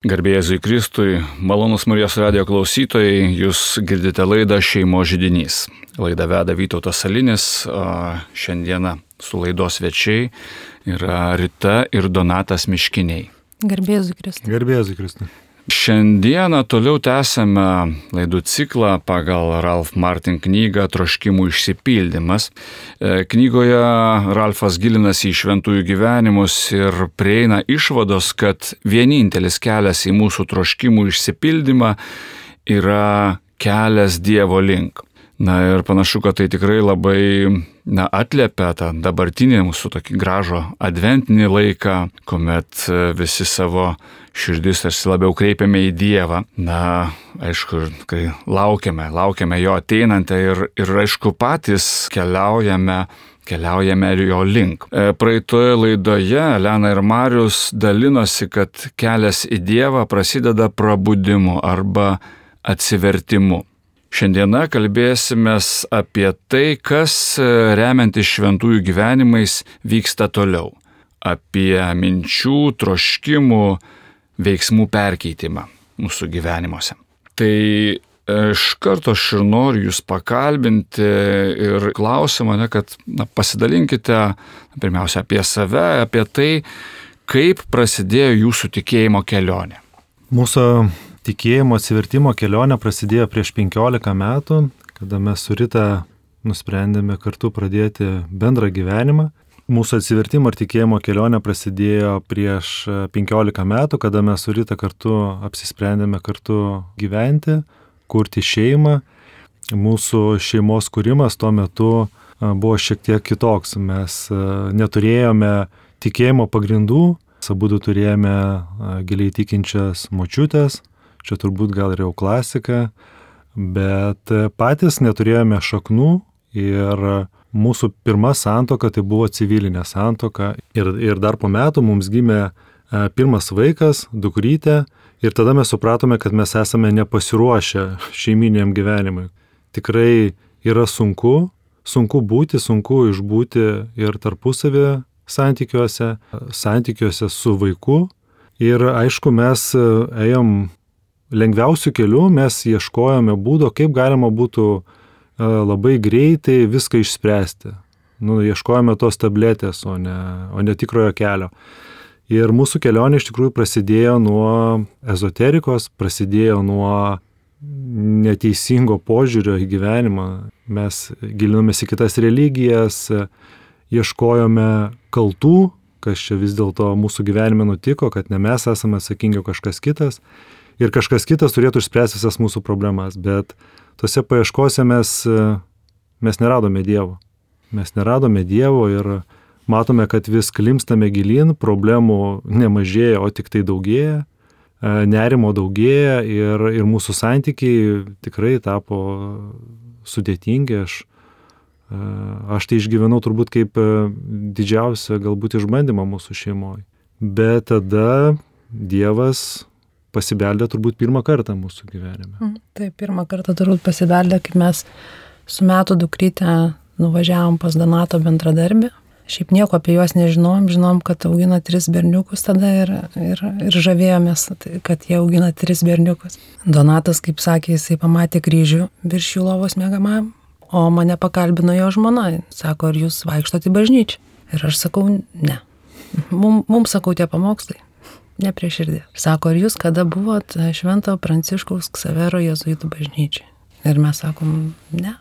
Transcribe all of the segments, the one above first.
Garbėjai Jėzui Kristui, malonus Marijos radio klausytojai, jūs girdite laidą Šeimo žydinys. Laidą veda Vytautas Salinis, šiandieną su laidos svečiai yra Rita ir Donatas Miškiniai. Garbėjai Jėzui Kristui. Garbėjai Jėzui Kristui. Šiandieną toliau tęsėme laidų ciklą pagal Ralph Martin knygą Troškimų išsipildymas. E, knygoje Ralfas gilinasi į šventųjų gyvenimus ir prieina išvados, kad vienintelis kelias į mūsų troškimų išsipildymą yra kelias Dievo link. Na ir panašu, kad tai tikrai labai na, atliepia tą dabartinį mūsų tokį gražų adventinį laiką, kuomet e, visi savo širdis tarsi labiau kreipiame į Dievą. Na, aišku, kai laukiame, laukiame jo ateinantę ir, ir aišku, patys keliaujame keliaujame ir jo link. E, praeitoje laidoje Elena ir Marius dalinosi, kad kelias į Dievą prasideda prabudimu arba atsivertimu. Šiandieną kalbėsime apie tai, kas e, remiantis šventųjų gyvenimais vyksta toliau. Apie minčių, troškimų, veiksmų perkeitimą mūsų gyvenimuose. Tai e, iš karto aš ir noriu jūs pakalbinti ir klausiu mane, kad na, pasidalinkite pirmiausia apie save, apie tai, kaip prasidėjo jūsų tikėjimo kelionė. Mūsų tikėjimo atsivertimo kelionė prasidėjo prieš 15 metų, kada mes su Rita nusprendėme kartu pradėti bendrą gyvenimą. Mūsų atsivertimo ir tikėjimo kelionė prasidėjo prieš 15 metų, kada mes su Rita kartu apsisprendėme kartu gyventi, kurti šeimą. Mūsų šeimos kūrimas tuo metu buvo šiek tiek kitoks. Mes neturėjome tikėjimo pagrindų, abu turėjome giliai tikinčias močiutės, čia turbūt gal ir jau klasika, bet patys neturėjome šaknų ir mūsų pirma santoka tai buvo civilinė santoka ir, ir dar po metų mums gimė e, pirmas vaikas, dukrytė ir tada mes supratome, kad mes esame nepasiruošę šeiminiam gyvenimui. Tikrai yra sunku, sunku būti, sunku išbūti ir tarpusavį santykiuose, santykiuose su vaiku. Ir aišku, mes ėjom lengviausių kelių mes ieškojome būdo, kaip galima būtų e, labai greitai viską išspręsti. Nu, ieškojame tos tabletės, o ne, o ne tikrojo kelio. Ir mūsų kelionė iš tikrųjų prasidėjo nuo ezoterikos, prasidėjo nuo neteisingo požiūrio į gyvenimą. Mes gilinomės į kitas religijas, ieškojome kaltų, kas čia vis dėlto mūsų gyvenime nutiko, kad ne mes esame atsakingi, o kažkas kitas ir kažkas kitas turėtų išspręsti visas mūsų problemas, bet tose paieškose mes, mes neradome Dievo. Mes neradome Dievo ir matome, kad vis klimstame gilin, problemų nemažėja, o tik tai daugėja, nerimo daugėja ir, ir mūsų santykiai tikrai tapo sudėtingi. Aš, aš tai išgyvenau turbūt kaip didžiausią galbūt išbandymą mūsų šeimoje. Bet tada Dievas pasibeldė turbūt pirmą kartą mūsų gyvenime. Mhm. Taip, pirmą kartą turbūt pasibeldė, kai mes su metų dukrytė nuvažiavom pas Donato bendradarbį. Šiaip nieko apie juos nežinom, žinom, kad augina tris berniukus tada ir, ir, ir žavėjomės, kad jie augina tris berniukus. Donatas, kaip sakė, jisai pamatė kryžių virš jų lovos mėgamam, o mane pakalbino jo žmona. Sako, ar jūs vaikštote į bažnyčią? Ir aš sakau, ne. Mums, mums sakau tie pamokslai ne prie širdį. Sako, ar jūs kada buvot Švento Pranciškaus Ksavero Jėzuitų bažnyčiai? Ir mes sakom, ne.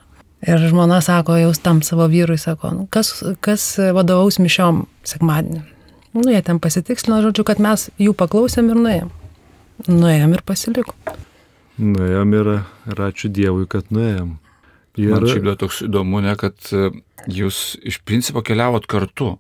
Ir žmona sako, jau tam savo vyrui, sako, nu, kas, kas vadovaus mišiom sekmadienį. Nu, jie ten pasitikslino, žodžiu, kad mes jų paklausėm ir nuėjom. Nuėjom ir pasilikom. Nuėjom ir, ir ačiū Dievui, kad nuėjom. Ir... Man šiaip dar toks įdomu, ne, kad e, jūs iš principo keliavot kartu.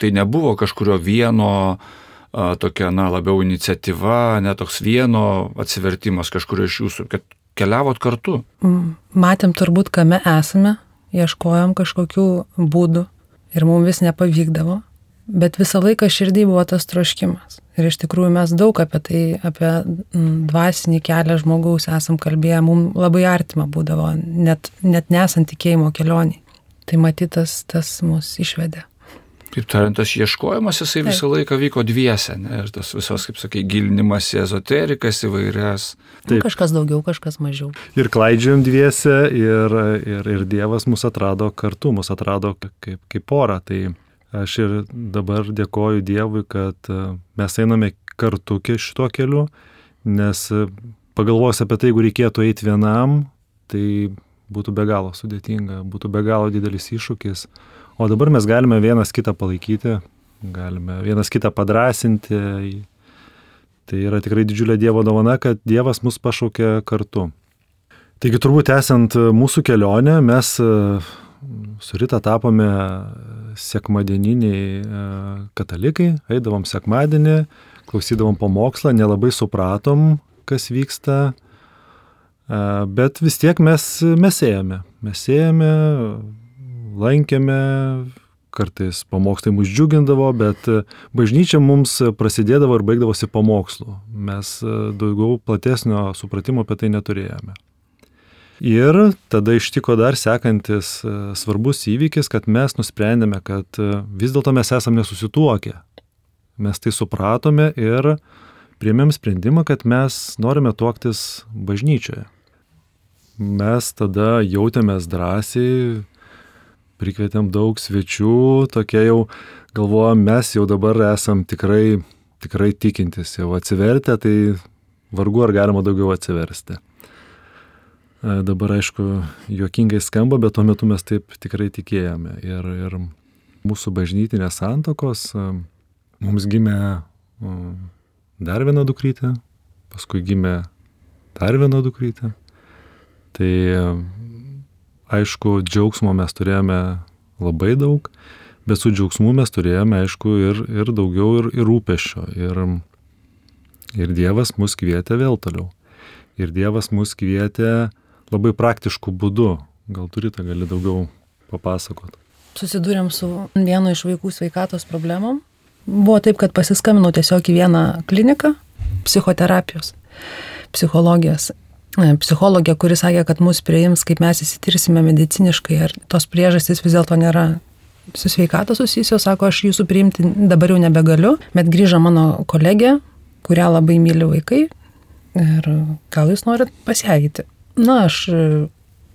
Tai nebuvo kažkurio vieno uh, tokia, na, labiau iniciatyva, netoks vieno atsivertimas kažkurio iš jūsų, kad keliavot kartu? Mm, matėm turbūt, kame esame, ieškojom kažkokių būdų ir mums vis nepavykdavo, bet visą laiką širdį buvo tas troškimas. Ir iš tikrųjų mes daug apie tai, apie mm, dvasinį kelią žmogaus esam kalbėję, mums labai artima būdavo, net, net nesant tikėjimo kelioniai. Tai matytas tas mus išvedė. Taip tariant, tas ieškojimas, jisai Taip. visą laiką vyko dviese, ne? ir tas visos, kaip sakai, gilinimas į ezoterikas įvairias. Taip. Kažkas daugiau, kažkas mažiau. Ir klaidžiam dviese ir, ir, ir Dievas mus atrado kartu, mus atrado kaip, kaip porą. Tai aš ir dabar dėkoju Dievui, kad e, mes einame kartu ke- šituo keliu, nes e, pagalvojus apie tai, jeigu reikėtų eiti vienam, tai būtų be galo sudėtinga, būtų be galo didelis iššūkis. O dabar mes galime vienas kitą palaikyti, galime vienas kitą padrasinti. Tai yra tikrai didžiulė Dievo dovana, kad Dievas mus pašaukė kartu. Taigi turbūt esant mūsų kelionę, mes e, su Rita tapome sekmadieniniai e, katalikai, eidavom sekmadienį, klausydavom pamokslą, nelabai supratom, kas vyksta, e, bet vis tiek mes, mes ėjome. Mes ėjome, lankėme, kartais pamokslai mus džiugindavo, bet e, bažnyčia mums prasidėdavo ir baigdavosi pamokslu. Mes e, daugiau platesnio supratimo apie tai neturėjome. Ir tada ištiko dar sekantis e, svarbus įvykis, kad mes nusprendėme, kad vis dėlto mes esame nesusituokę. Mes tai supratome ir priėmėm sprendimą, kad mes norime tuoktis bažnyčioje. Mes tada jautėmės drąsiai, prikvietėm daug svečių, tokie jau galvojom, mes jau dabar esam tikrai, tikrai tikintis, jau atsivertę, tai vargu ar galima daugiau atsiversti. E, Dabar aišku, juokingai skamba, bet tuo metu mes taip tikrai tikėjome. Ir, ir mūsų bažnytinės santokos e, mums gimė e, dar viena dukrytė, paskui gimė dar viena dukrytė. Tai aišku, džiaugsmo mes turėjome labai daug, bet su džiaugsmu mes turėjome, aišku, ir, ir daugiau ir, ir rūpešio. Ir, ir Dievas mus kvietė vėl toliau. Ir Dievas mus kvietė labai praktiškų būdų. Gal turite, gali daugiau papasakot. Susidūrėm su vienu iš vaikų sveikatos problemom. Buvo taip, kad pasiskambinau tiesiog į vieną kliniką psichoterapijos, psichologijos. E, Psichologė, kuri sakė, kad mus priims, kaip mes įsitirsime mediciniškai, ar tos priežastys vis dėlto nėra su sveikatos susijusios, sako, aš jūsų priimti dabar jau nebegaliu, bet grįžo mano kolegė, kurią labai myli vaikai ir gal jūs norit pasveikyti. Na, aš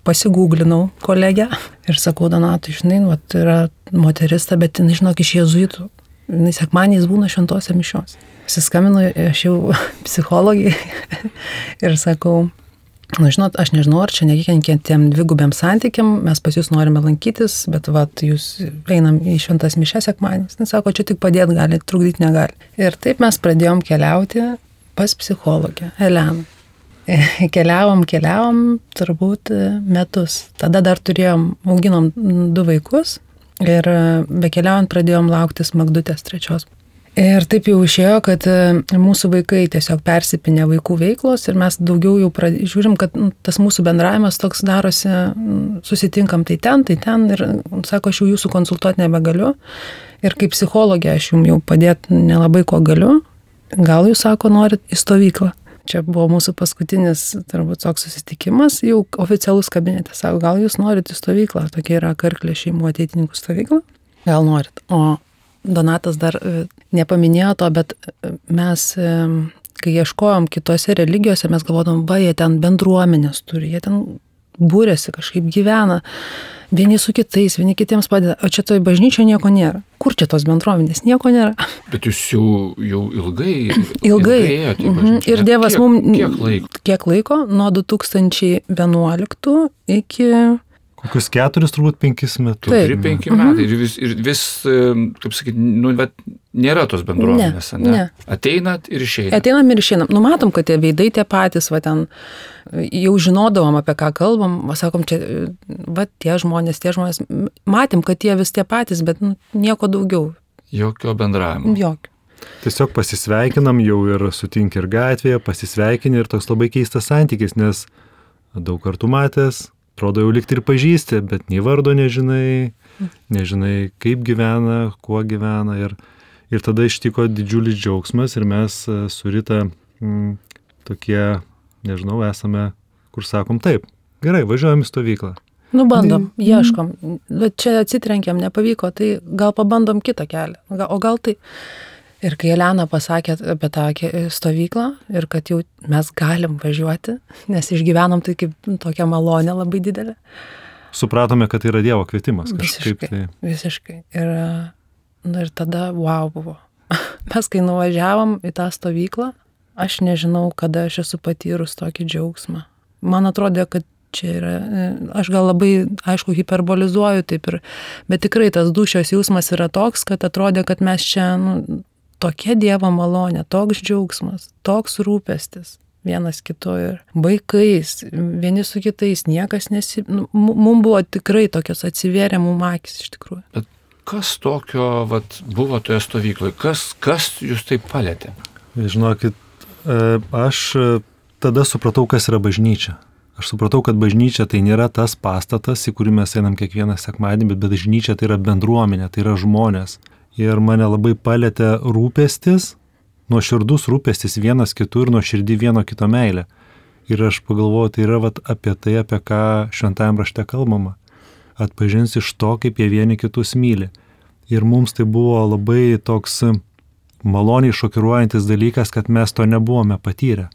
pasigūglinau kolegę ir sakau, Donatui, žinai, nu, yra moteris, ta, bet jinai, žinok, iš jėzuitų. Jis sekmaniais būna šventose mišios. Siskambinu, aš jau psichologiai ir sakau, na, žinot, aš nežinau, ar čia nekikenkia tiem dvigubiam santykiam, mes pas jūs norime lankytis, bet vat, jūs einam į šventas mišes sekmaniais. Jis sako, čia tik padėti gali, trukdyti negali. Ir taip mes pradėjom keliauti pas psichologę, Eleną. Keliavom, keliavom turbūt metus. Tada dar turėjom, auginom du vaikus ir e, bekeliaujant pradėjom lauktis Magdutės trečios. Ir taip jau išėjo, kad e, mūsų vaikai tiesiog persipinė vaikų veiklos ir mes daugiau jau prad... žiūrim, kad nu, tas mūsų bendravimas toks darosi, mm, susitinkam tai ten, tai ten ir mm, sako, aš jau jūsų konsultuoti nebegaliu. Ir kaip psichologė aš jums jau padėti nelabai ko galiu. Gal jūs sako, norit į stovyklą. Čia buvo mūsų paskutinis, turbūt, toks susitikimas, jau oficialus kabinete. Sako, gal jūs norit į stovyklą, tokia yra karklė šeimų ateitininkų stovykla. Gal norit. O Donatas dar e, nepaminėjo to, bet e, mes, e, kai ieškojom kitose religijose, mes galvodom, va, jie ten bendruomenės turi, jie ten būrėsi, kažkaip gyvena, vieni su kitais, vieni kitiems padeda, o čia toj bažnyčioje nieko nėra. Kur čia tos bendruomenės? Nieko nėra. Bet jūs jau, jau ilgai. Ilgai. į Mhm. bažnyčią. Ir Dievas kiek, mums. Kiek laiko? Kiek laiko? Nuo 2011 iki... Kokius keturis, turbūt penkis metus. Taip. Penki metai ir vis, ir vis e, kaip sakyti, nu, bet nėra tos bendruomenės, Ne, ne. Ateinat ir išeinat. Ateinam ir išeinam. Numatom, kad tie veidai tie patys, va ten jau žinodavom, apie ką kalbam, va sakom, čia, va tie žmonės, tie žmonės, matėm, kad tie vis tie patys, bet nu, nieko daugiau. Jokio bendravimo. Jokio. Tiesiog pasisveikinam jau ir sutink ir gatvėje, pasisveikini ir toks labai keistas santykis, nes daug kartų matęs, atrodo jau likti ir pažįsti, bet nei vardo nežinai, nežinai kaip gyvena, kuo gyvena ir, ir tada ištiko didžiulis džiaugsmas ir mes e, su Rita mm, tokie, nežinau, esame, kur sakom taip, gerai, važiuojam į stovyklą. Nu, bandom, ieškom. Bet čia atsitrenkiam, nepavyko, tai gal pabandom kitą kelią. O gal tai. Ir kai Elena pasakė apie tą stovyklą ir kad jau mes galim važiuoti, nes išgyvenom tai kaip tokia malonė labai didelė. Supratome, kad tai yra Dievo kvietimas kažkaip. Visiškai. Tai... Visiškai. Ir, nu, ir tada, wow, buvo. Mes kai nuvažiavom į tą stovyklą, aš nežinau, kada aš esu patyrus tokį džiaugsmą. Man atrodė, kad čia yra, e, aš gal labai, aišku, hiperbolizuoju taip ir, bet tikrai tas dušios jausmas yra toks, kad atrodė, kad mes čia, nu, tokia Dievo malonė, toks džiaugsmas, toks rūpestis vienas kitu ir vaikais, vieni su kitais, niekas nesi... Nu, mums buvo tikrai tokios atsivėrė mum akis iš tikrųjų. Bet kas tokio vat, buvo toje stovykloje? Kas, kas jūs taip palėtė? Žinokit, e, aš e, tada supratau, kas yra bažnyčia. Aš supratau, kad bažnyčia tai nėra tas pastatas, į kurį mes einam kiekvieną sekmadienį, bet bažnyčia tai yra bendruomenė, tai yra žmonės. Ir mane labai palėtė rūpestis, nuoširdus rūpestis vienas kitų ir nuoširdį vieno kito meilė. Ir aš pagalvoju, tai yra vat, apie tai, apie ką šventajam rašte kalbama. Atpažins iš to, kaip jie vieni kitus myli. Ir mums tai buvo labai toks maloniai šokiruojantis dalykas, kad mes to nebuvome patyrę.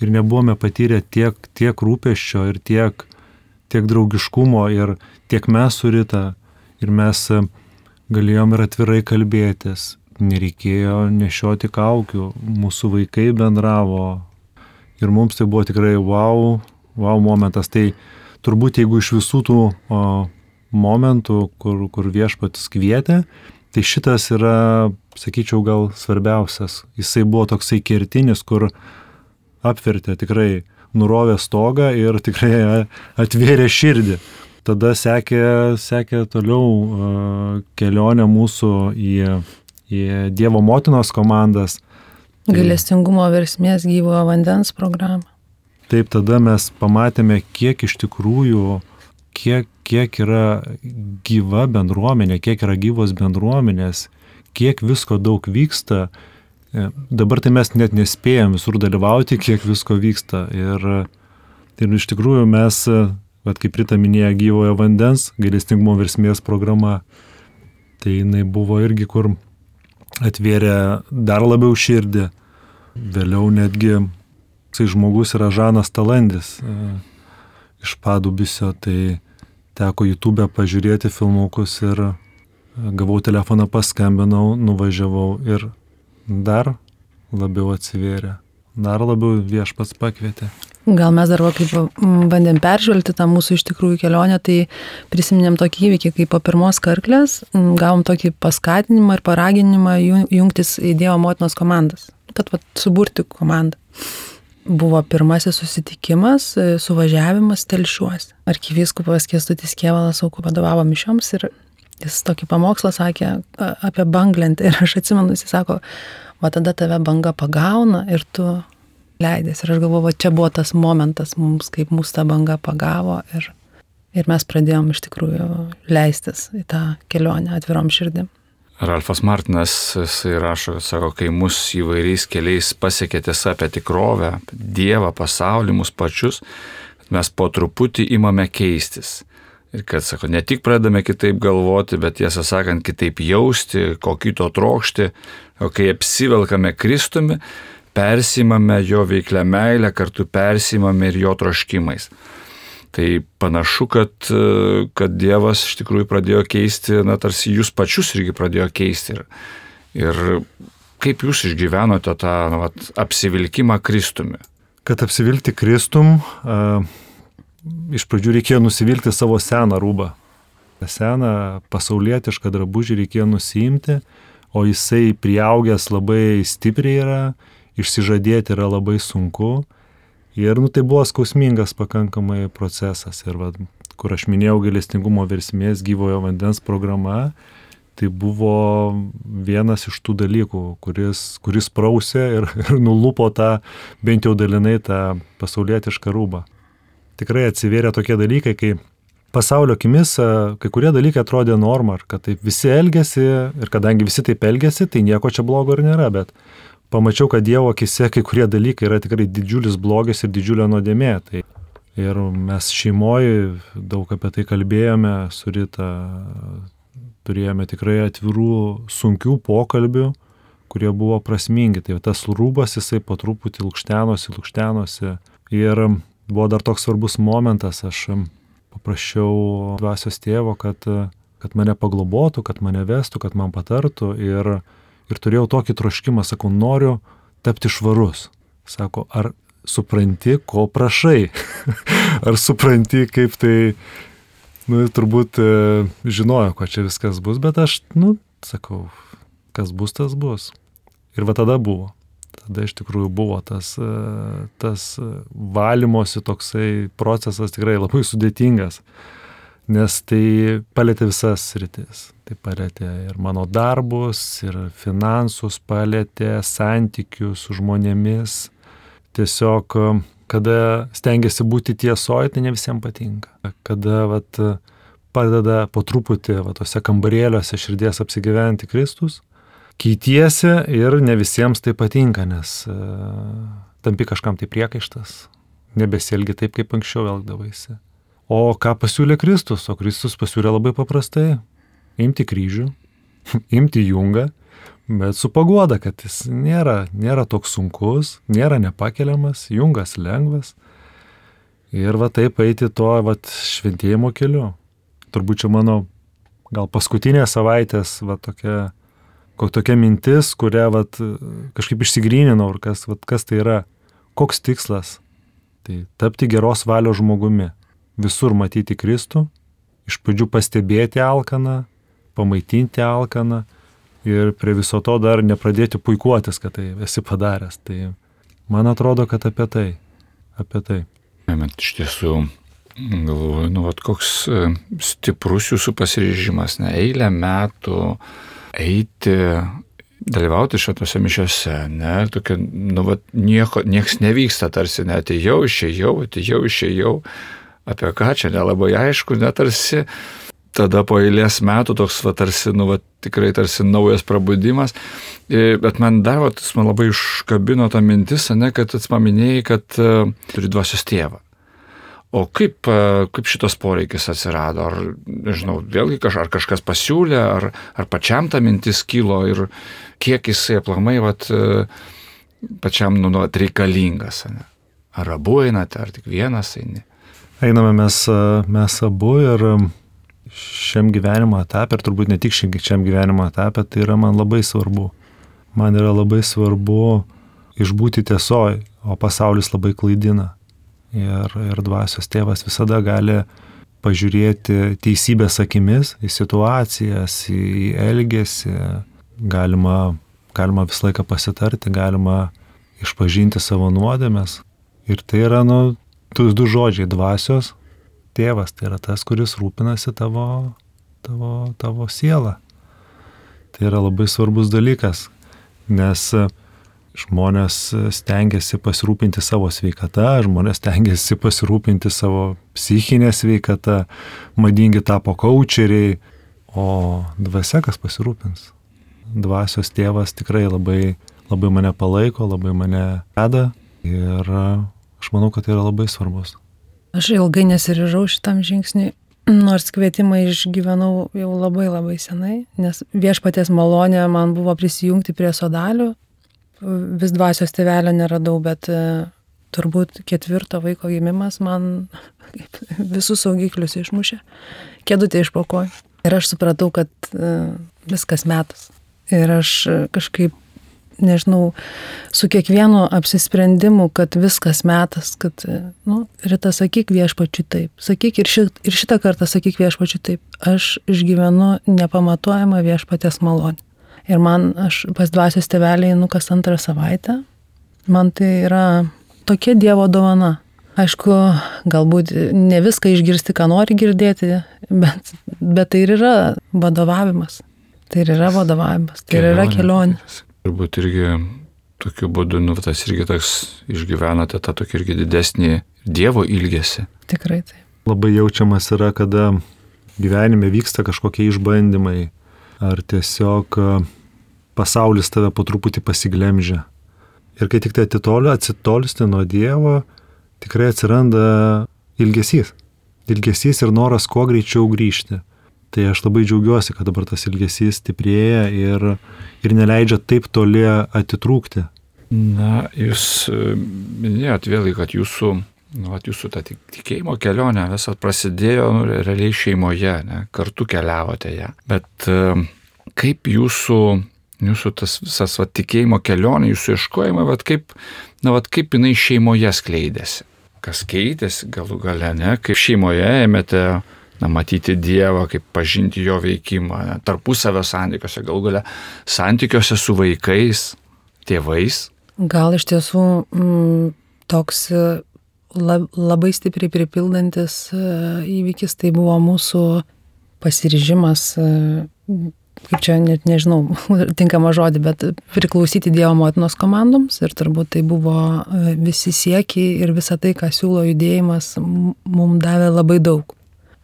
Ir nebuvome patyrę tiek, tiek rūpeščio ir tiek, tiek draugiškumo ir tiek mes su Rita. Ir mes galėjom ir atvirai kalbėtis. Nereikėjo nešioti kaukių, mūsų vaikai bendravo. Ir mums tai buvo tikrai wow, wow momentas. Tai turbūt jeigu iš visų tų o, momentų, kur, kur viešpatis kvietė, tai šitas yra, sakyčiau, gal svarbiausias. Jisai buvo toksai kertinis, kur apvertė tikrai nurovė stogą ir tikrai atvėrė širdį. Tada sekė, sekė toliau kelionė mūsų į, į Dievo motinos komandas. Galestingumo versmės gyvojo vandens programą. Taip, tada mes pamatėme, kiek iš tikrųjų, kiek, kiek yra gyva bendruomenė, kiek yra gyvos bendruomenės, kiek visko daug vyksta. E, Dabar tai mes net nespėjom visur dalyvauti, kiek visko vyksta. Ir, ir iš tikrųjų mes, bet kaip Rita minėjo, gyvojo vandens gailestingumo versmės programa, tai jinai buvo irgi, kur atvėrė dar labiau širdį. Vėliau netgi toksai žmogus yra Žanas Talandis iš Padubisio, tai teko YouTube pažiūrėti filmukus ir e, gavau telefoną, paskambinau, nuvažiavau ir dar labiau atsivėrė, dar labiau viešpats pakvietė. Gal mes dar kaip bandėm peržvelgti tą mūsų iš tikrųjų kelionę, tai prisiminėm tokį įvykį, kai po pirmos karklės gavom tokį paskatinimą ir paraginimą jung- jungtis į Dievo motinos komandas, kad va, suburti komandą. Buvo pirmasis susitikimas, e, suvažiavimas telšiuose. Arkivyskupas Kestutis Kievalas aukų vadovavo mišioms ir jis tokį pamokslą sakė apie banglentę ir aš atsimenu, jis sako, va tada tave banga pagauna ir tu leidės. Ir aš galvoju, va čia buvo tas momentas mums, kaip mūsų ta banga pagavo ir, ir mes pradėjom iš tikrųjų leistis į tą kelionę atvirom širdim. Ralfas Martinas, jisai rašo, sako, kai mus įvairiais keliais pasiekė tiesa apie tikrovę, apie Dievą, pasaulį, mus pačius, mes po truputį imame keistis. Ir kad, sako, ne tik pradame kitaip galvoti, bet tiesą sakant, kitaip jausti, ko kito trokšti, o kai apsivelkame Kristumi, persimame jo veiklę meilę, kartu persimame ir jo troškimais. Tai panašu, kad, kad Dievas iš tikrųjų pradėjo keisti, na, tarsi jūs pačius irgi pradėjo keisti. Ir, ir kaip jūs išgyvenote tą na, vat, apsivilkimą Kristumi? Kad apsivilkti Kristum, a, iš pradžių reikėjo nusivilkti savo seną rūbą. Seną pasaulietišką drabužį reikėjo nusiimti, o jisai prieaugęs labai stipriai yra, išsižadėti yra labai sunku. Ir nu, tai buvo skausmingas pakankamai procesas. Ir va, kur aš minėjau gailestingumo versmės gyvojo vandens programa, tai buvo vienas iš tų dalykų, kuris, kuris prausė ir, ir nulupo tą, bent jau dalinai tą pasaulietišką rūbą. Tikrai atsivėrė tokie dalykai, kai pasaulio akimis kai kurie dalykai atrodė norma, kad taip visi elgesi ir kadangi visi taip elgesi, tai nieko čia blogo ir nėra, bet pamačiau, kad Dievo akise kai kurie dalykai yra tikrai didžiulis blogis ir didžiulė nuodėmė. Tai Ir mes šeimoje daug apie tai kalbėjome, su Rita turėjome tikrai atvirų, sunkių pokalbių, kurie buvo prasmingi. Tai tas rūbas jisai po truputį lūkštenosi, lūkštenosi. Ir buvo dar toks svarbus momentas, aš paprašiau dvasios tėvo, kad, kad mane paglobotų, kad mane vestų, kad man patartų. Ir, ir turėjau tokį troškimą, sakau, noriu tapti švarus. Sako, ar supranti, ko prašai? ar supranti, kaip tai, nu, turbūt e, žinojo, ko čia viskas bus, bet aš, nu, sakau, kas bus, tas bus. Ir va tada buvo. Tada iš tikrųjų buvo tas, e, tas valymosi toksai procesas tikrai labai sudėtingas, nes tai palėtė visas rytis. Tai palėtė ir mano darbus, ir finansus, palėtė santykius su žmonėmis. Tiesiog, kada stengiasi būti tiesoje, tai ne visiems patinka. Kada vat, padeda po truputį va, tose kambarėliuose širdies apsigyventi Kristus, keitiesi ir ne visiems tai patinka, nes uh, tampi kažkam tai priekaištas, nebesielgi taip, kaip anksčiau elgdavaisi. O ką pasiūlė Kristus? O Kristus pasiūlė labai paprastai - imti kryžių, imti jungą, bet su pagoda, kad jis nėra, nėra toks sunkus, nėra nepakeliamas, jungas lengvas. Ir va taip eiti to va, šventėjimo keliu. Turbūt čia mano gal paskutinė savaitės va tokia tokia mintis, kurią vat, kažkaip išsigryninau ir kas, vat, kas tai yra, koks tikslas. Tai tapti geros valios žmogumi, visur matyti Kristų, iš pradžių pastebėti alkaną, pamaitinti alkaną ir prie viso to dar nepradėti puikuotis, kad tai esi padaręs. Tai man atrodo, kad apie tai. Apie tai. Bet iš tiesų, galvoju, nu, vat, koks e, stiprus jūsų pasiryžimas, ne eilę metų eiti, dalyvauti šitose mišiose, ne, tokia, nu, va, nieko, nieks nevyksta, tarsi net jau išėjau, atėjau, išėjau, apie ką čia nelabai aišku, net tarsi tada po eilės metų toks, va, tarsi, nu, va, tikrai tarsi naujas prabudimas, e, bet man dar, va, man labai iškabino tą mintis, ne, kad tu paminėjai, kad uh, turi dvasios tėvą. O kaip, kaip šitas poreikis atsirado? Ar, nežinau, vėlgi kaž, ar kažkas pasiūlė, ar, ar pačiam ta mintis kilo ir kiek jisai aplamai, vat, pačiam, nu, nu, reikalingas? Ne? Ar abu einate, ar tik vienas eini? Einame mes, mes abu ir šiam gyvenimo etapė, ir turbūt ne tik šiam gyvenimo etapė, tai yra man labai svarbu. Man yra labai svarbu išbūti tiesoji, o pasaulis labai klaidina. Ir, ir dvasios tėvas visada gali pažiūrėti teisybės akimis į situacijas, į elgesį. Galima, galima visą laiką pasitarti, galima išpažinti savo nuodėmės. Ir tai yra, nu, tu du žodžiai - dvasios tėvas, tai yra tas, kuris rūpinasi tavo, tavo, tavo sielą. Tai yra labai svarbus dalykas, nes žmonės stengiasi pasirūpinti savo sveikata, žmonės stengiasi pasirūpinti savo psichinę sveikatą, madingi tapo kočeriai, o dvasia kas pasirūpins. Dvasios tėvas tikrai labai, labai mane palaiko, labai mane veda ir aš manau, kad tai yra labai svarbus. Aš ilgai nesirižau šitam žingsniui, nors kvietimą išgyvenau jau labai labai senai, nes viešpatės malonė man buvo prisijungti prie sodalių vis dvasios tėvelio neradau, bet e, turbūt ketvirto vaiko gimimas man visus saugiklius išmušė, kėdutė išpokoj. Ir aš supratau, kad e, viskas metas. Ir aš kažkaip, nežinau, su kiekvienu apsisprendimu, kad viskas metas, kad, nu, ryta sakyk viešpačiu taip, sakyk ir, šit, ir šitą kartą sakyk viešpačiu taip, aš išgyvenu nepamatuojamą viešpatės malonę. Ir man, aš pas dvasios teveliai, nu kas antrą savaitę, man tai yra tokia Dievo dovana. Aišku, galbūt ne viską išgirsti, ką nori girdėti, bet, bet tai ir yra vadovavimas. Tai ir yra vadovavimas, tai ir yra kelionė. Turbūt irgi tokiu būdu, nu, tas irgi toks išgyvenate tą tokį irgi didesnį Dievo ilgesį. Tikrai taip. Labai jaučiamas yra, kada gyvenime vyksta kažkokie išbandymai, ar tiesiog pasaulis tave po truputį pasiglemžia. Ir kai tik tai atitolio, atsitolsti nuo Dievo, tikrai atsiranda ilgesys. Ilgesys ir noras kuo greičiau grįžti. Tai aš labai džiaugiuosi, kad dabar tas ilgesys stiprėja ir, ir neleidžia taip toli atitrūkti. Na, jūs e, minėjot vėlgi, kad jūsų, nu, at jūsų ta tikėjimo kelionė visat prasidėjo nu, realiai šeimoje, ne, kartu keliavote ją. Bet e, kaip jūsų, jūsų tas visas va, tikėjimo kelionė, jūsų ieškojimai, va, kaip, na, va, kaip jinai šeimoje skleidėsi? Kas keitėsi galų gale, ne, kaip šeimoje ėmėte na, matyti Dievą, kaip pažinti jo veikimą, ne, tarpusavio santykiuose, galų gale santykiuose su vaikais, tėvais. Gal iš tiesų m, mm, toks e, lab, labai stipriai pripildantis e, įvykis tai buvo mūsų pasiryžimas, e, kaip čia net nežinau, tinkama žodį, bet priklausyti Dievo motinos komandoms ir turbūt tai buvo visi siekiai ir visa tai, ką siūlo judėjimas, mums davė labai daug.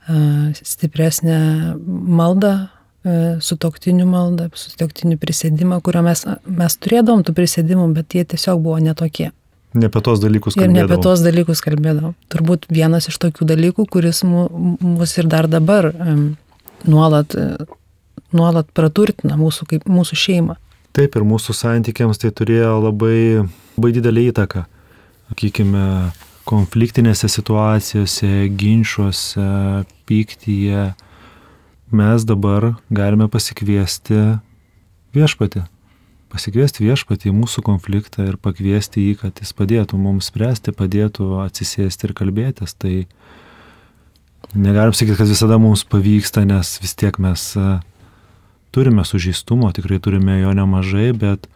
Stipresnė malda, E, sutoktinių maldą, sutoktinių prisėdimą, kurio mes, mes turėdavom tų prisėdimų, bet jie tiesiog buvo netokie. Ne apie tos dalykus kalbėdavom. Ir ne apie tos dalykus kalbėdavom. Turbūt vienas iš tokių dalykų, kuris mus ir dar dabar nuolat, nuolat praturtina mūsų, kaip, mūsų šeimą. Taip, ir mūsų santykiams tai turėjo labai, labai didelį įtaką. Sakykime, konfliktinėse situacijose, ginčiuose, pyktyje, mes dabar galime pasikviesti viešpatį. Pasikviesti viešpatį į mūsų konfliktą ir pakviesti jį, kad jis padėtų mums spręsti, padėtų atsisėsti ir kalbėtis. Tai negalim sakyti, kad visada mums pavyksta, nes vis tiek mes e, turime sužeistumo, tikrai turime jo nemažai, bet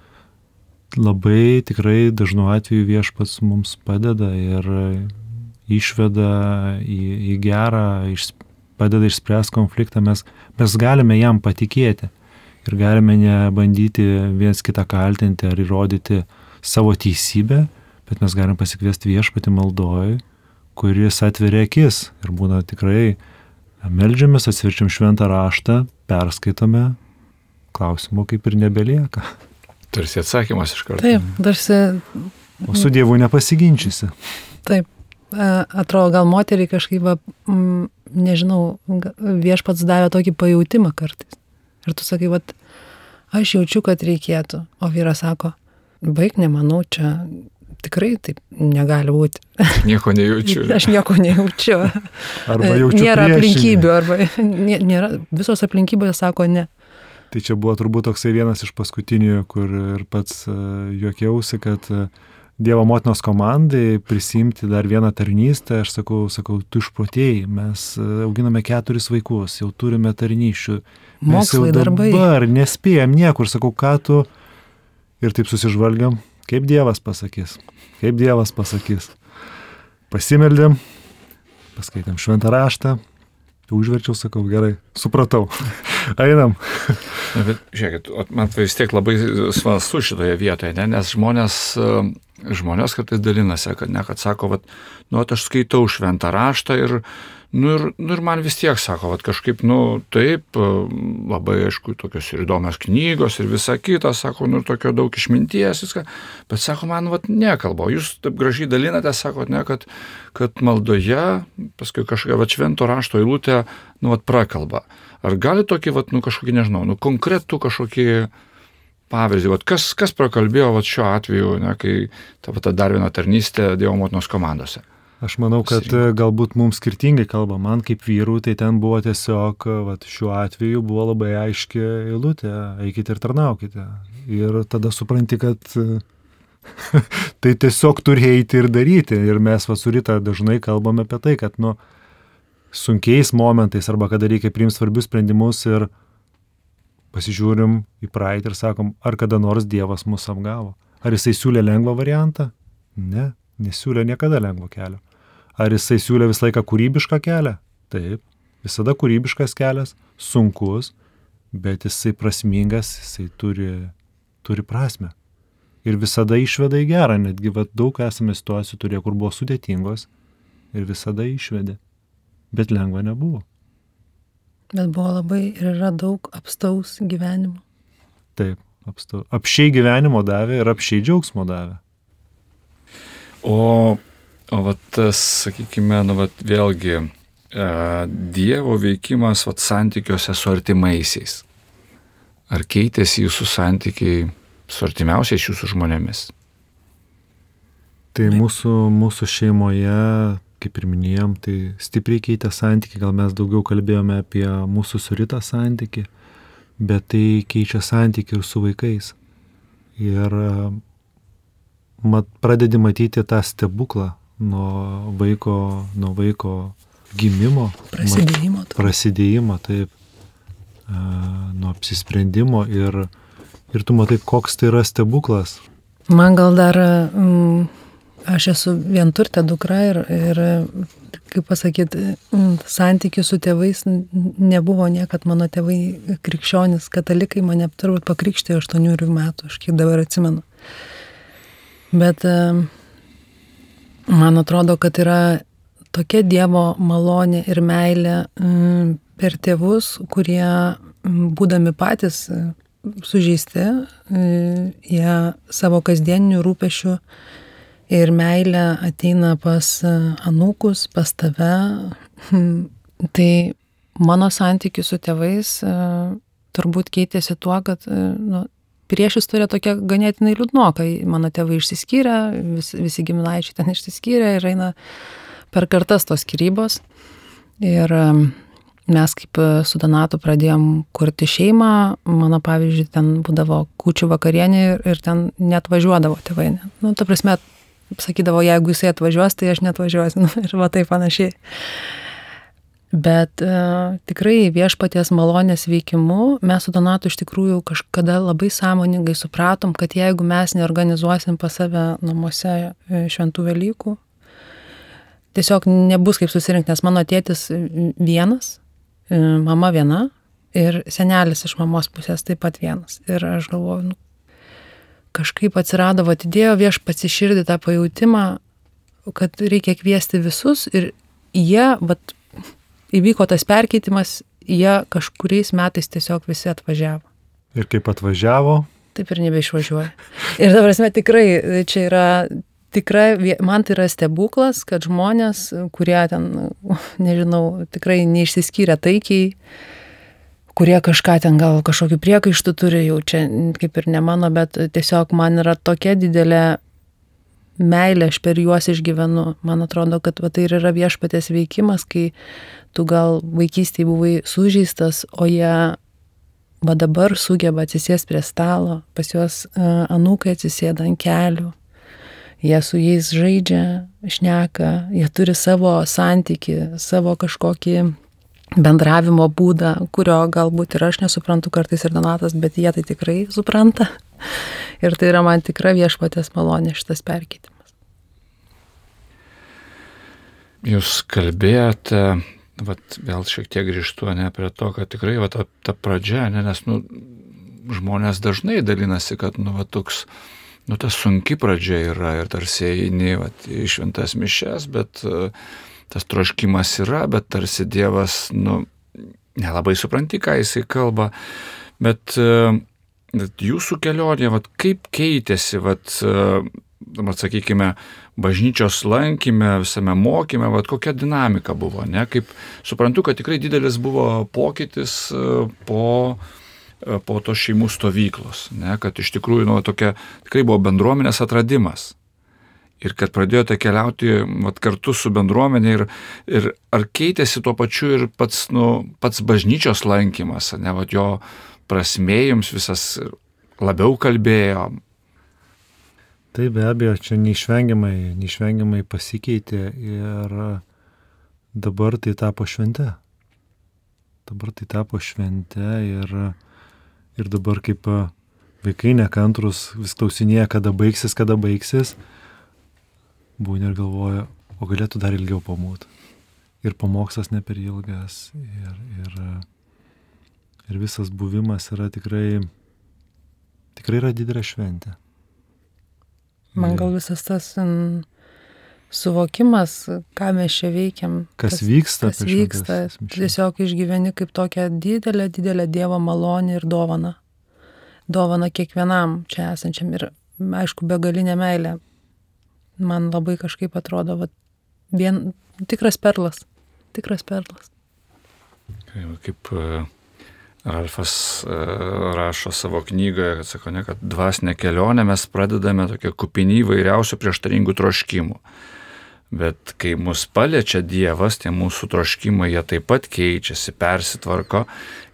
labai tikrai dažnu atveju viešpats mums padeda ir išveda į, į gerą, iš, padeda išspręsti konfliktą, mes, mes galime jam patikėti ir galime nebandyti viens kitą kaltinti ar įrodyti savo teisybę, bet mes galime pasikviesti viešpati maldoj, kuris atveria akis ir būna tikrai melžiamės, atsiverčiam šventą raštą, perskaitome, klausimų kaip ir nebelieka. Tarsi atsakymas iš karto. Taip, tarsi. O su Dievu nepasiginčysi. Taip, atrodo, gal moteriai kažkaip, nežinau, viešpats davė tokį pajūtimą kartais. Ir tu sakai, va, aš jaučiu, kad reikėtų. O vyras sako, baig, nemanau, čia tikrai taip negali būti. Nieko nejaučiu. aš nieko nejaučiu. Arba jaučiu. Nėra aplinkybių, arba nėra, visos aplinkybės sako ne. Tai čia buvo turbūt toksai vienas iš paskutinių, kur ir pats juokiausi, kad uh, Dievo motinos komandai prisimti dar vieną tarnystę, aš sakau, sakau, tu išprotėjai, mes e, auginame keturis vaikus, jau turime tarnyšių. Mes jau darbai. dabar nespėjom niekur, sakau, ką tu. Ir taip susižvalgiam, kaip Dievas pasakys, kaip Dievas pasakys. Pasimeldėm, paskaitėm šventą raštą, užverčiau, sakau, gerai, supratau, einam. Na, bet žiūrėkit, man tai vis tiek labai smalsu šitoje vietoje, ne? nes žmonės žmonės kartais dalinasi, kad ne, kad sako, vat, nu, aš skaitau šventą raštą ir, nu, ir, nu, ir man vis tiek sako, vat, kažkaip, nu, taip, labai aišku, tokios ir įdomios knygos ir visa kita, sako, nu, ir tokio daug išminties, viską, bet sako, man, vat, nekalba, jūs taip gražiai dalinate, sako, ne, kad, kad maldoje, paskui kažkokia, vat, švento rašto eilutė, nu, vat, prakalba. Ar gali tokį, vat, nu, kažkokį, nežinau, nu, konkretų kažkokį pavyzdį, vat, kas, kas prakalbėjo vat, šiuo atveju, ne, kai ta, ta dar viena tarnystė Dievo motinos komandose. Aš manau, kad Sirinko. galbūt mums skirtingai kalba. Man kaip vyrų, tai ten buvo tiesiog, vat, šiuo atveju buvo labai aiški eilutė, eikite ir tarnaukite. Ir tada supranti, kad tai tiesiog turi eiti ir daryti. Ir mes vasurita dažnai kalbame apie tai, kad nu, sunkiais momentais arba kada reikia priimti svarbius sprendimus ir pasižiūrim į praeitį ir sakom, ar kada nors Dievas mus apgavo. Ar jisai siūlė lengvą variantą? Ne, nesiūlė niekada lengvo kelio. Ar jisai siūlė visą laiką kūrybišką kelią? Taip, visada kūrybiškas kelias, sunkus, bet jisai prasmingas, jisai turi, turi prasme. Ir visada išveda į gerą, netgi va, daug esame situacijų turėję, kur buvo sudėtingos ir visada išvedė. Bet lengva nebuvo. Bet buvo labai ir yra daug apstaus gyvenimo. Taip, apstau. apšiai gyvenimo davė ir apšiai džiaugsmo davė. O O vat tas, sakykime, nu vat vėlgi, e, Dievo veikimas vat santykiuose su artimaisiais. Ar keitėsi jūsų santykiai su artimiausiais jūsų žmonėmis? Tai mūsų, mūsų šeimoje, kaip ir minėjom, tai stipriai keitė santykiai, gal mes daugiau kalbėjome apie mūsų suritą santykių, bet tai keičia santykių ir su vaikais. Ir mat, pradedi matyti tą stebuklą nuo vaiko, nuo vaiko gimimo. Prasidėjimo. Mat, prasidėjimo, taip. Nuo apsisprendimo ir, ir tu matai, koks tai yra stebuklas. Man gal dar, mm, aš esu vienturtė dukra ir, ir kaip pasakyti, mm, santykių su tėvais nebuvo niekad mano tėvai krikščionis, katalikai mane turbūt pakrikštė 8 metų, aš kiek dabar atsimenu. Bet man atrodo, kad yra tokia Dievo malonė ir meilė per tėvus, kurie būdami patys sužeisti, jie savo kasdieninių rūpešių ir meilę ateina pas anūkus, pas tave. Tai mano santykių su tėvais turbūt keitėsi tuo, kad nu, prieš istorija tokia ganėtinai liūdnoka. Mano tėvai išsiskyrė, vis, visi giminaičiai ten išsiskyrė ir eina per kartas tos skirybos. Ir mes kaip su Donatu pradėjom kurti šeimą, mano pavyzdžiui, ten būdavo kučių vakarienė ir, ir ten net važiuodavo tėvai. Nu, ta prasme, sakydavo, jeigu jisai atvažiuos, tai aš net važiuosiu. Nu, ir va taip panašiai. Bet e, tikrai viešpaties malonės veikimu mes su Donatu iš tikrųjų kažkada labai sąmoningai supratom, kad jeigu mes neorganizuosim pas save namuose e, šventų Velykų, tiesiog nebus kaip susirinkti, nes mano tėtis vienas, e, mama viena ir senelis iš mamos pusės taip pat vienas. Ir aš galvoju, nu, kažkaip atsirado, atidėjo viešpats iširdį tą pajūtimą, kad reikia kviesti visus ir jie, vat, įvyko tas perkeitimas, jie kažkuriais metais tiesiog visi atvažiavo. Ir kaip atvažiavo? Taip ir nebeišvažiuoja. Ir dabar mes tikrai, čia yra tikrai, man tai yra stebuklas, kad žmonės, kurie ten, nežinau, tikrai neišsiskyrė taikiai, kurie kažką ten gal kažkokiu priekaištu turi, jau čia kaip ir ne mano, bet tiesiog man yra tokia didelė meilė, aš per juos išgyvenu. Man atrodo, kad va, tai ir yra viešpatės veikimas, kai tu gal vaikystėje buvai sužeistas, o jie va dabar sugeba atsisės prie stalo, pas juos uh, anūkai atsisėda ant kelių, jie su jais žaidžia, šneka, jie turi savo santyki, savo kažkokį bendravimo būdą, kurio galbūt ir aš nesuprantu kartais ir Donatas, bet jie tai tikrai supranta. Ir tai yra man tikra viešpatės malonė šitas perkeitimas. Jūs kalbėjote vat, vėl šiek tiek grįžtu, ne prie to, kad tikrai vat, ta, ta pradžia, ne, nes nu, žmonės dažnai dalinasi, kad nu, vat, toks, nu, ta sunki pradžia yra ir tarsi eini vat, į šventas mišes, bet uh, tas troškimas yra, bet tarsi Dievas, nu, nelabai supranti, ką jisai kalba, bet uh, jūsų kelionė, vat, kaip keitėsi, vat, vat, sakykime, bažnyčios lankime, visame mokyme, vad kokia dinamika buvo, ne? Kaip suprantu, kad tikrai didelis buvo pokytis e, po, e, po to šeimų stovyklos, ne? Kad iš tikrųjų, nu, tokia tikrai buvo bendruomenės atradimas. Ir kad pradėjote keliauti vat, kartu su bendruomenė ir, ir ar keitėsi tuo pačiu ir pats, nu, pats bažnyčios lankymas, ne, vat, jo prasmėjums visas labiau kalbėjo, Tai be abejo, čia neišvengiamai, neišvengiamai pasikeitė ir dabar tai tapo švente. Dabar tai tapo švente ir, ir dabar kaip vaikai nekantrus vis klausinėja, kada baigsis, kada baigsis, būna ir galvoja, o galėtų dar ilgiau pamūt. Ir pamokslas ne per ilgas, ir, ir, ir visas buvimas yra tikrai, tikrai yra didelė šventė. Man gal visas tas m, suvokimas, ką mes čia veikiam. Kas, kas vyksta. Kas vyksta. Tiesiog išgyveni kaip tokią didelę, didelę Dievo malonę ir dovaną. Dovana kiekvienam čia esančiam ir, aišku, begalinė meilė. Man labai kažkaip atrodo, va, vien tikras perlas, tikras perlas. Kaip e, Ralfas e, rašo savo knygoje, kad sako, ne, kad dvasinę kelionę mes pradedame tokia kupinį įvairiausių prieštaringų troškimų. Bet kai mus paliečia Dievas, tie mūsų troškimai, jie taip pat keičiasi, persitvarko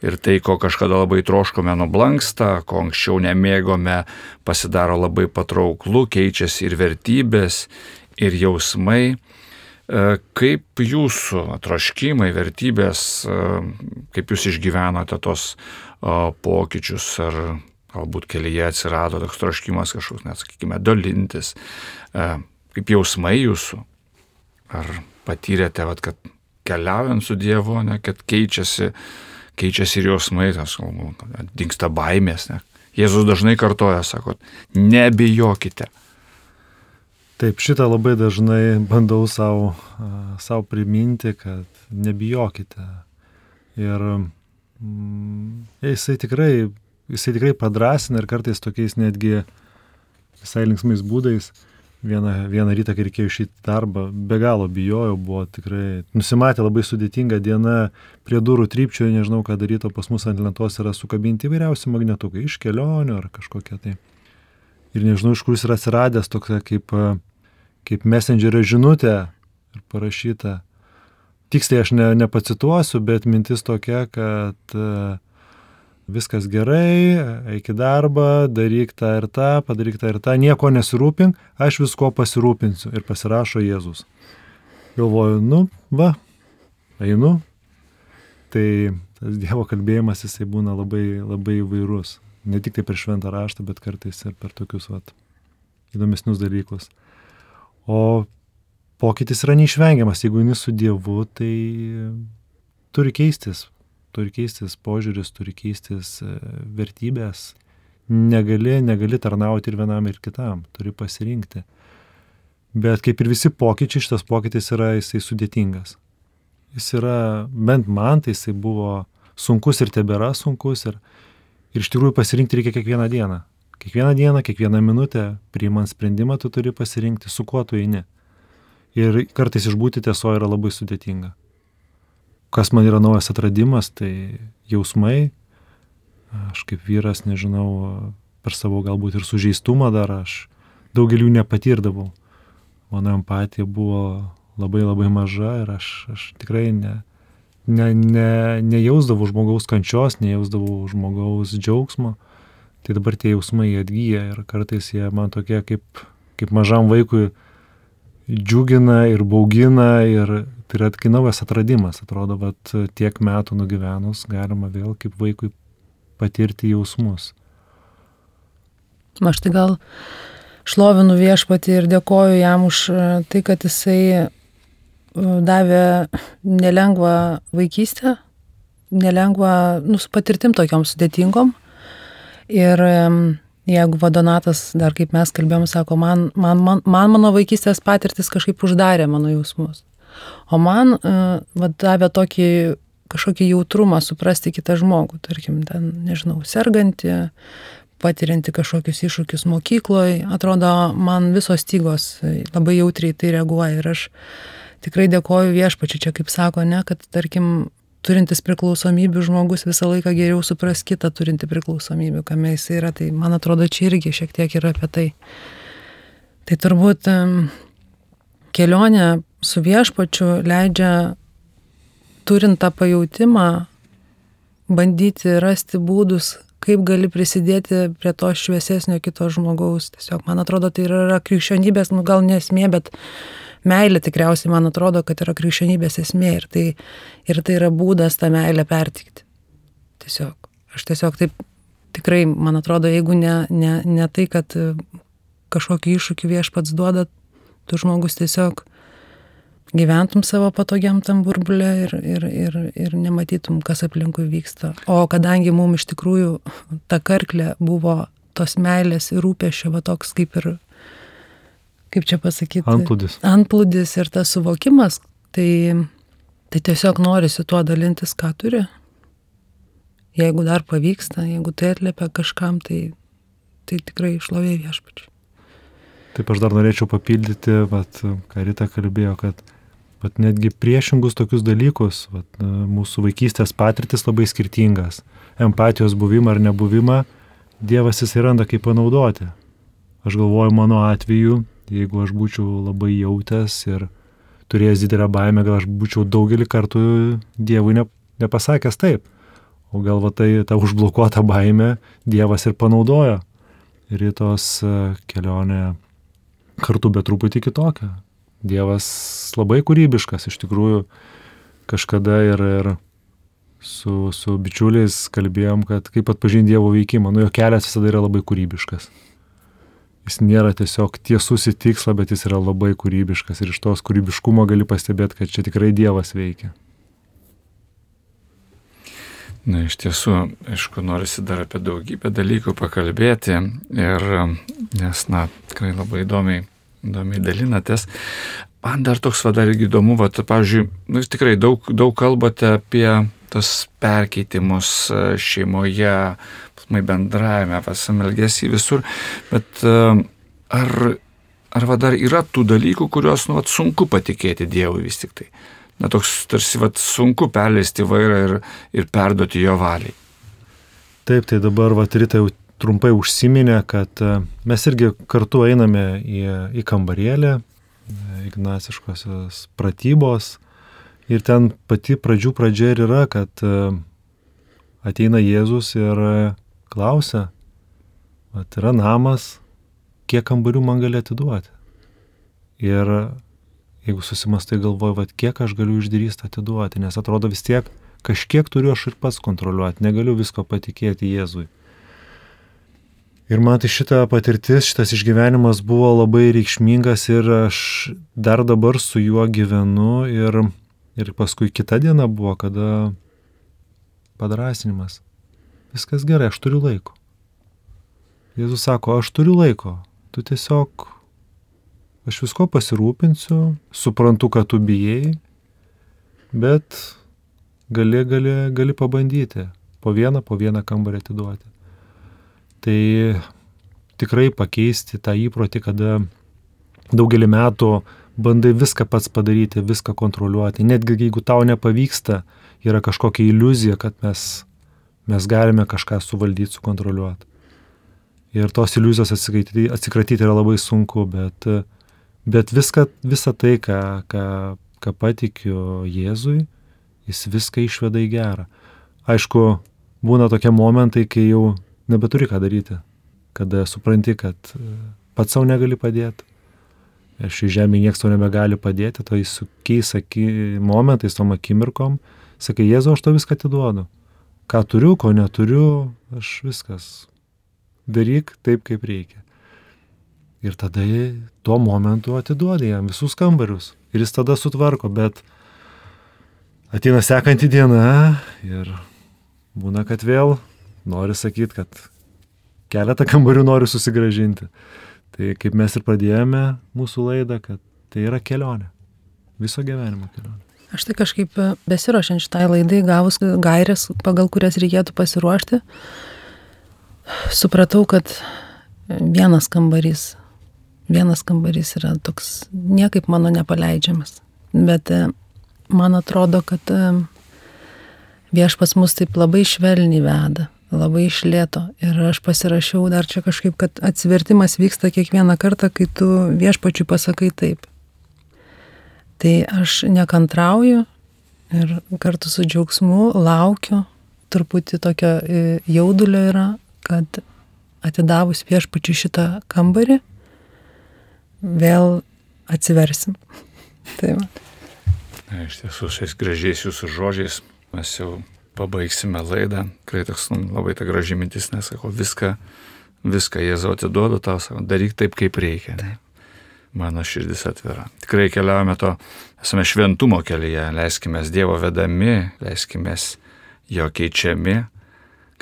ir tai, ko kažkada labai troškome, nublanksta, ko anksčiau nemėgome, pasidaro labai patrauklu, keičiasi ir vertybės, ir jausmai. E, kaip jūsų troškimai, vertybės, e, kaip jūs išgyvenote tos pokyčius, ar galbūt kelyje atsirado toks troškimas kažkoks, net sakykime, dalintis, e, kaip jausmai jūsų, ar patyrėte, vat, kad keliaujant su Dievu, ne, kad keičiasi, keičiasi ir jausmai, tas dinksta baimės. Ne. Jėzus dažnai kartoja, sako, nebijokite. Taip, šitą labai dažnai bandau savo, savo priminti, kad nebijokite. Ir mm, jisai, tikrai, jisai tikrai padrasina ir kartais tokiais netgi visai linksmais būdais. Vieną, vieną rytą, kai reikėjo išėti darbą, be galo bijojau, buvo tikrai, nusimatė labai sudėtinga diena, prie durų trypčioje, nežinau, ką daryti, o pas mus ant lentos yra sukabinti įvairiausi magnetukai iš kelionių ar kažkokie tai. Ir nežinau, iš kur jis yra atsiradęs tokia kaip kaip messengerio žinutė ir parašyta. Tiksliai aš ne, nepacituosiu, bet mintis tokia, kad e, viskas gerai, eik į darbą, daryk tą ir tą, padaryk tą ir tą, nieko nesirūpink, aš visko pasirūpinsiu ir pasirašo Jėzus. Galvoju, nu, va, einu. Tai tas Dievo kalbėjimas jisai būna labai, labai įvairus. Ne tik tai per šventą raštą, bet kartais ir per tokius vat, įdomesnius dalykus. O pokytis yra neišvengiamas. Jeigu eini su Dievu, tai turi keistis. Turi keistis požiūris, turi keistis e, vertybės. Negali, negali tarnauti ir vienam, ir kitam. Turi pasirinkti. Bet kaip ir visi pokyčiai, šitas pokytis yra jisai sudėtingas. Jis yra, bent man tai jisai buvo sunkus ir tebėra sunkus. Ir, ir iš tikrųjų pasirinkti reikia kiekvieną dieną. Kiekvieną dieną, kiekvieną minutę, priimant sprendimą, tu turi pasirinkti, su kuo tu eini. Ir kartais išbūti tiesoje yra labai sudėtinga. Kas man yra naujas atradimas, tai jausmai. Aš kaip vyras, nežinau, per savo galbūt ir sužeistumą dar aš daugelių nepatirdavau. Mano empatija buvo labai labai maža ir aš, aš tikrai ne, ne, ne, nejausdavau žmogaus kančios, nejausdavau žmogaus džiaugsmo tai dabar tie jausmai atgyja ir kartais jie man tokie kaip, kaip mažam vaikui džiugina ir baugina ir tai yra kai naujas atradimas, atrodo, kad tiek metų nugyvenus galima vėl kaip vaikui patirti jausmus. Aš tai gal šlovinu viešpatį ir dėkoju jam už tai, kad jisai e, davė nelengvą vaikystę, nelengvą, nu, su patirtim tokiom sudėtingom. Ir jeigu vadonatas, dar kaip mes kalbėjom, sako, man, man, man, man mano vaikystės patirtis kažkaip uždarė mano jausmus. O man uh, davė tokį kažkokį jautrumą suprasti kitą žmogų, tarkim, ten, nežinau, sergantį, patirianti kažkokius iššūkius mokykloje, atrodo, man visos stygos labai jautriai tai reaguoja ir aš tikrai dėkoju viešpačiu, čia kaip sako, ne, kad tarkim turintis priklausomybių žmogus visą laiką geriau supras kitą turinti priklausomybių, kame jis yra. Tai man atrodo, čia irgi šiek tiek yra apie tai. Tai turbūt kelionė su viešpačiu leidžia, turint tą pajūtimą, bandyti rasti būdus, kaip gali prisidėti prie to šviesesnio kito žmogaus. Tiesiog, man atrodo, tai yra krikščionybės, nu gal nesmė, bet meilė tikriausiai, man atrodo, kad yra krikščionybės esmė ir tai, ir tai yra būdas tą meilę pertikti. Tiesiog. Aš tiesiog taip tikrai, man atrodo, jeigu ne, ne, ne tai, kad kažkokį iššūkį viešpats duoda, tu žmogus tiesiog gyventum savo patogiam tam burbulė ir, ir, ir, ir nematytum, kas aplinkui vyksta. O kadangi mums iš tikrųjų ta karklė buvo tos meilės ir rūpešio, va toks kaip ir kaip čia pasakyti, antplūdis. Antplūdis ir tas suvokimas, tai, tai tiesiog norisi tuo dalintis, ką turi. Jeigu dar pavyksta, jeigu tai atliepia kažkam, tai, tai tikrai išlovė viešpačiai. Taip aš dar norėčiau papildyti, vat, ką Rita kalbėjo, kad vat, netgi priešingus tokius dalykus, vat, mūsų vaikystės patirtis labai skirtingas. Empatijos buvimą ar nebuvimą Dievas jis randa kaip panaudoti. Aš galvoju, mano atveju, jeigu aš būčiau labai jautęs ir turėjęs didelę baimę, gal aš būčiau daugelį kartų Dievui ne, nepasakęs taip. O gal va tai ta užblokuota baimė Dievas ir panaudojo. Ir į tos e, kelionę kartu, bet truputį kitokią. Dievas labai kūrybiškas, iš tikrųjų kažkada ir, ir su, su bičiuliais kalbėjom, kad kaip atpažinti Dievo veikimą, nu jo kelias visada yra labai kūrybiškas. Jis nėra tiesiog tiesus į tikslą, bet jis yra labai kūrybiškas ir iš tos kūrybiškumo gali pastebėti, kad čia tikrai Dievas veikia. Na, iš tiesų, aišku, norisi dar apie daugybę dalykų pakalbėti ir, nes, na, tikrai labai įdomiai, įdomiai dalinatės. Man dar toks vadar irgi įdomu, va, pavyzdžiui, nu, jūs tikrai daug, daug kalbate apie tas perkeitimus e, šeimoje, bendravime, pasamelgėsi visur, bet e, ar, ar va dar yra tų dalykų, kuriuos, nu, va, sunku patikėti Dievui vis tik tai? na, toks tarsi vat, sunku perleisti vairą ir, ir perduoti jo valiai. Taip, tai dabar vat, ryta jau trumpai užsiminė, kad e, mes irgi kartu einame į, į kambarėlę, e, ignaciškosios pratybos. Ir ten pati pradžių pradžia ir yra, kad e, ateina Jėzus ir klausia, at yra namas, kiek kambarių man gali atiduoti. Ir jeigu susimastai galvoju, vad kiek aš galiu išdrįsti atiduoti, nes atrodo vis tiek kažkiek turiu aš ir pats kontroliuoti, negaliu visko patikėti Jėzui. Ir man tai šita patirtis, šitas išgyvenimas buvo labai reikšmingas ir aš dar dabar su juo gyvenu ir, ir paskui kita diena buvo, kada padrasinimas. Viskas gerai, aš turiu laiko. Jėzus sako, aš turiu laiko, tu tiesiog aš visko pasirūpinsiu, suprantu, kad tu bijai, bet gali, gali, gali pabandyti po vieną, po vieną kambarį atiduoti. Tai tikrai pakeisti tą įprotį, kada daugelį metų bandai viską pats padaryti, viską kontroliuoti. Netgi jeigu tau nepavyksta, yra kažkokia iliuzija, kad mes, mes galime kažką suvaldyti, sukontroliuoti. Ir tos iliuzijos atsikratyti, atsikratyti yra labai sunku, bet Bet viską, visą tai, ką, ką, ką patikiu Jėzui, jis viską išveda į gerą. Aišku, būna tokie momentai, kai jau nebeturi ką daryti, kada supranti, kad e, pats savo negali padėti. Ir šį žemę niekas tau nebegali padėti, to įsukiais momentais, tom akimirkom, sakai, Jėzu, aš to viską atiduodu. Ką turiu, ko neturiu, aš viskas. Daryk taip, kaip reikia. Ir tada tuo momentu atiduodi jam visus kambarius. Ir jis tada sutvarko, bet ateina sekanti diena ir būna, kad vėl nori sakyti, kad keletą kambarių nori susigražinti. Tai kaip mes ir pradėjome mūsų laidą, kad tai yra kelionė. Viso gyvenimo kelionė. Aš tai kažkaip besirošiant šitai laidai, gavus gairias, pagal kurias reikėtų pasiruošti, supratau, kad vienas kambarys vienas kambarys yra toks niekaip mano nepaleidžiamas. Bet e, man atrodo, kad e, viešpas mus taip labai švelniai veda, labai išlėto. Ir aš pasirašiau dar čia kažkaip, kad atsivertimas vyksta kiekvieną kartą, kai tu viešpačiui pasakai taip. Tai aš nekantrauju ir kartu su džiaugsmu laukiu, truputį tokio e, jaudulio yra, kad atidavus viešpačiui šitą kambarį, vėl atsiversim. Tai va. Na, iš tiesų, šiais gražiais jūsų žodžiais mes jau pabaigsime laidą. Tikrai toks nu, labai ta graži mintis, nes sako, viską, viską Jėzau atiduodu tau, sako, daryk taip, kaip reikia. Taip. Mano širdis atvira. Tikrai keliaujame to, esame šventumo kelyje, leiskime Dievo vedami, leiskime jo keičiami,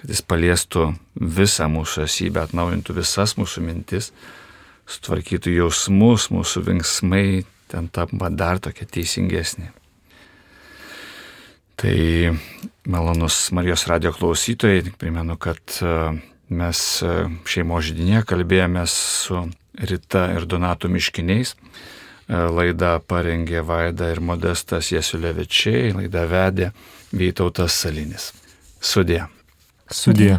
kad jis paliestų visą mūsų esybę, atnaujintų visas mūsų mintis sutvarkytų jausmus, mūsų vinksmai ten tampa dar tokia teisingesnė. Tai malonus Marijos radio klausytojai, primenu, kad e, mes e, šeimo žydinėje kalbėjomės su Rita ir Donato miškiniais. Laidą parengė Vaida ir Modestas Jesulevičiai, laidą vedė Vytautas Salinis. Sudė. Sudė.